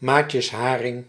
maatjes haring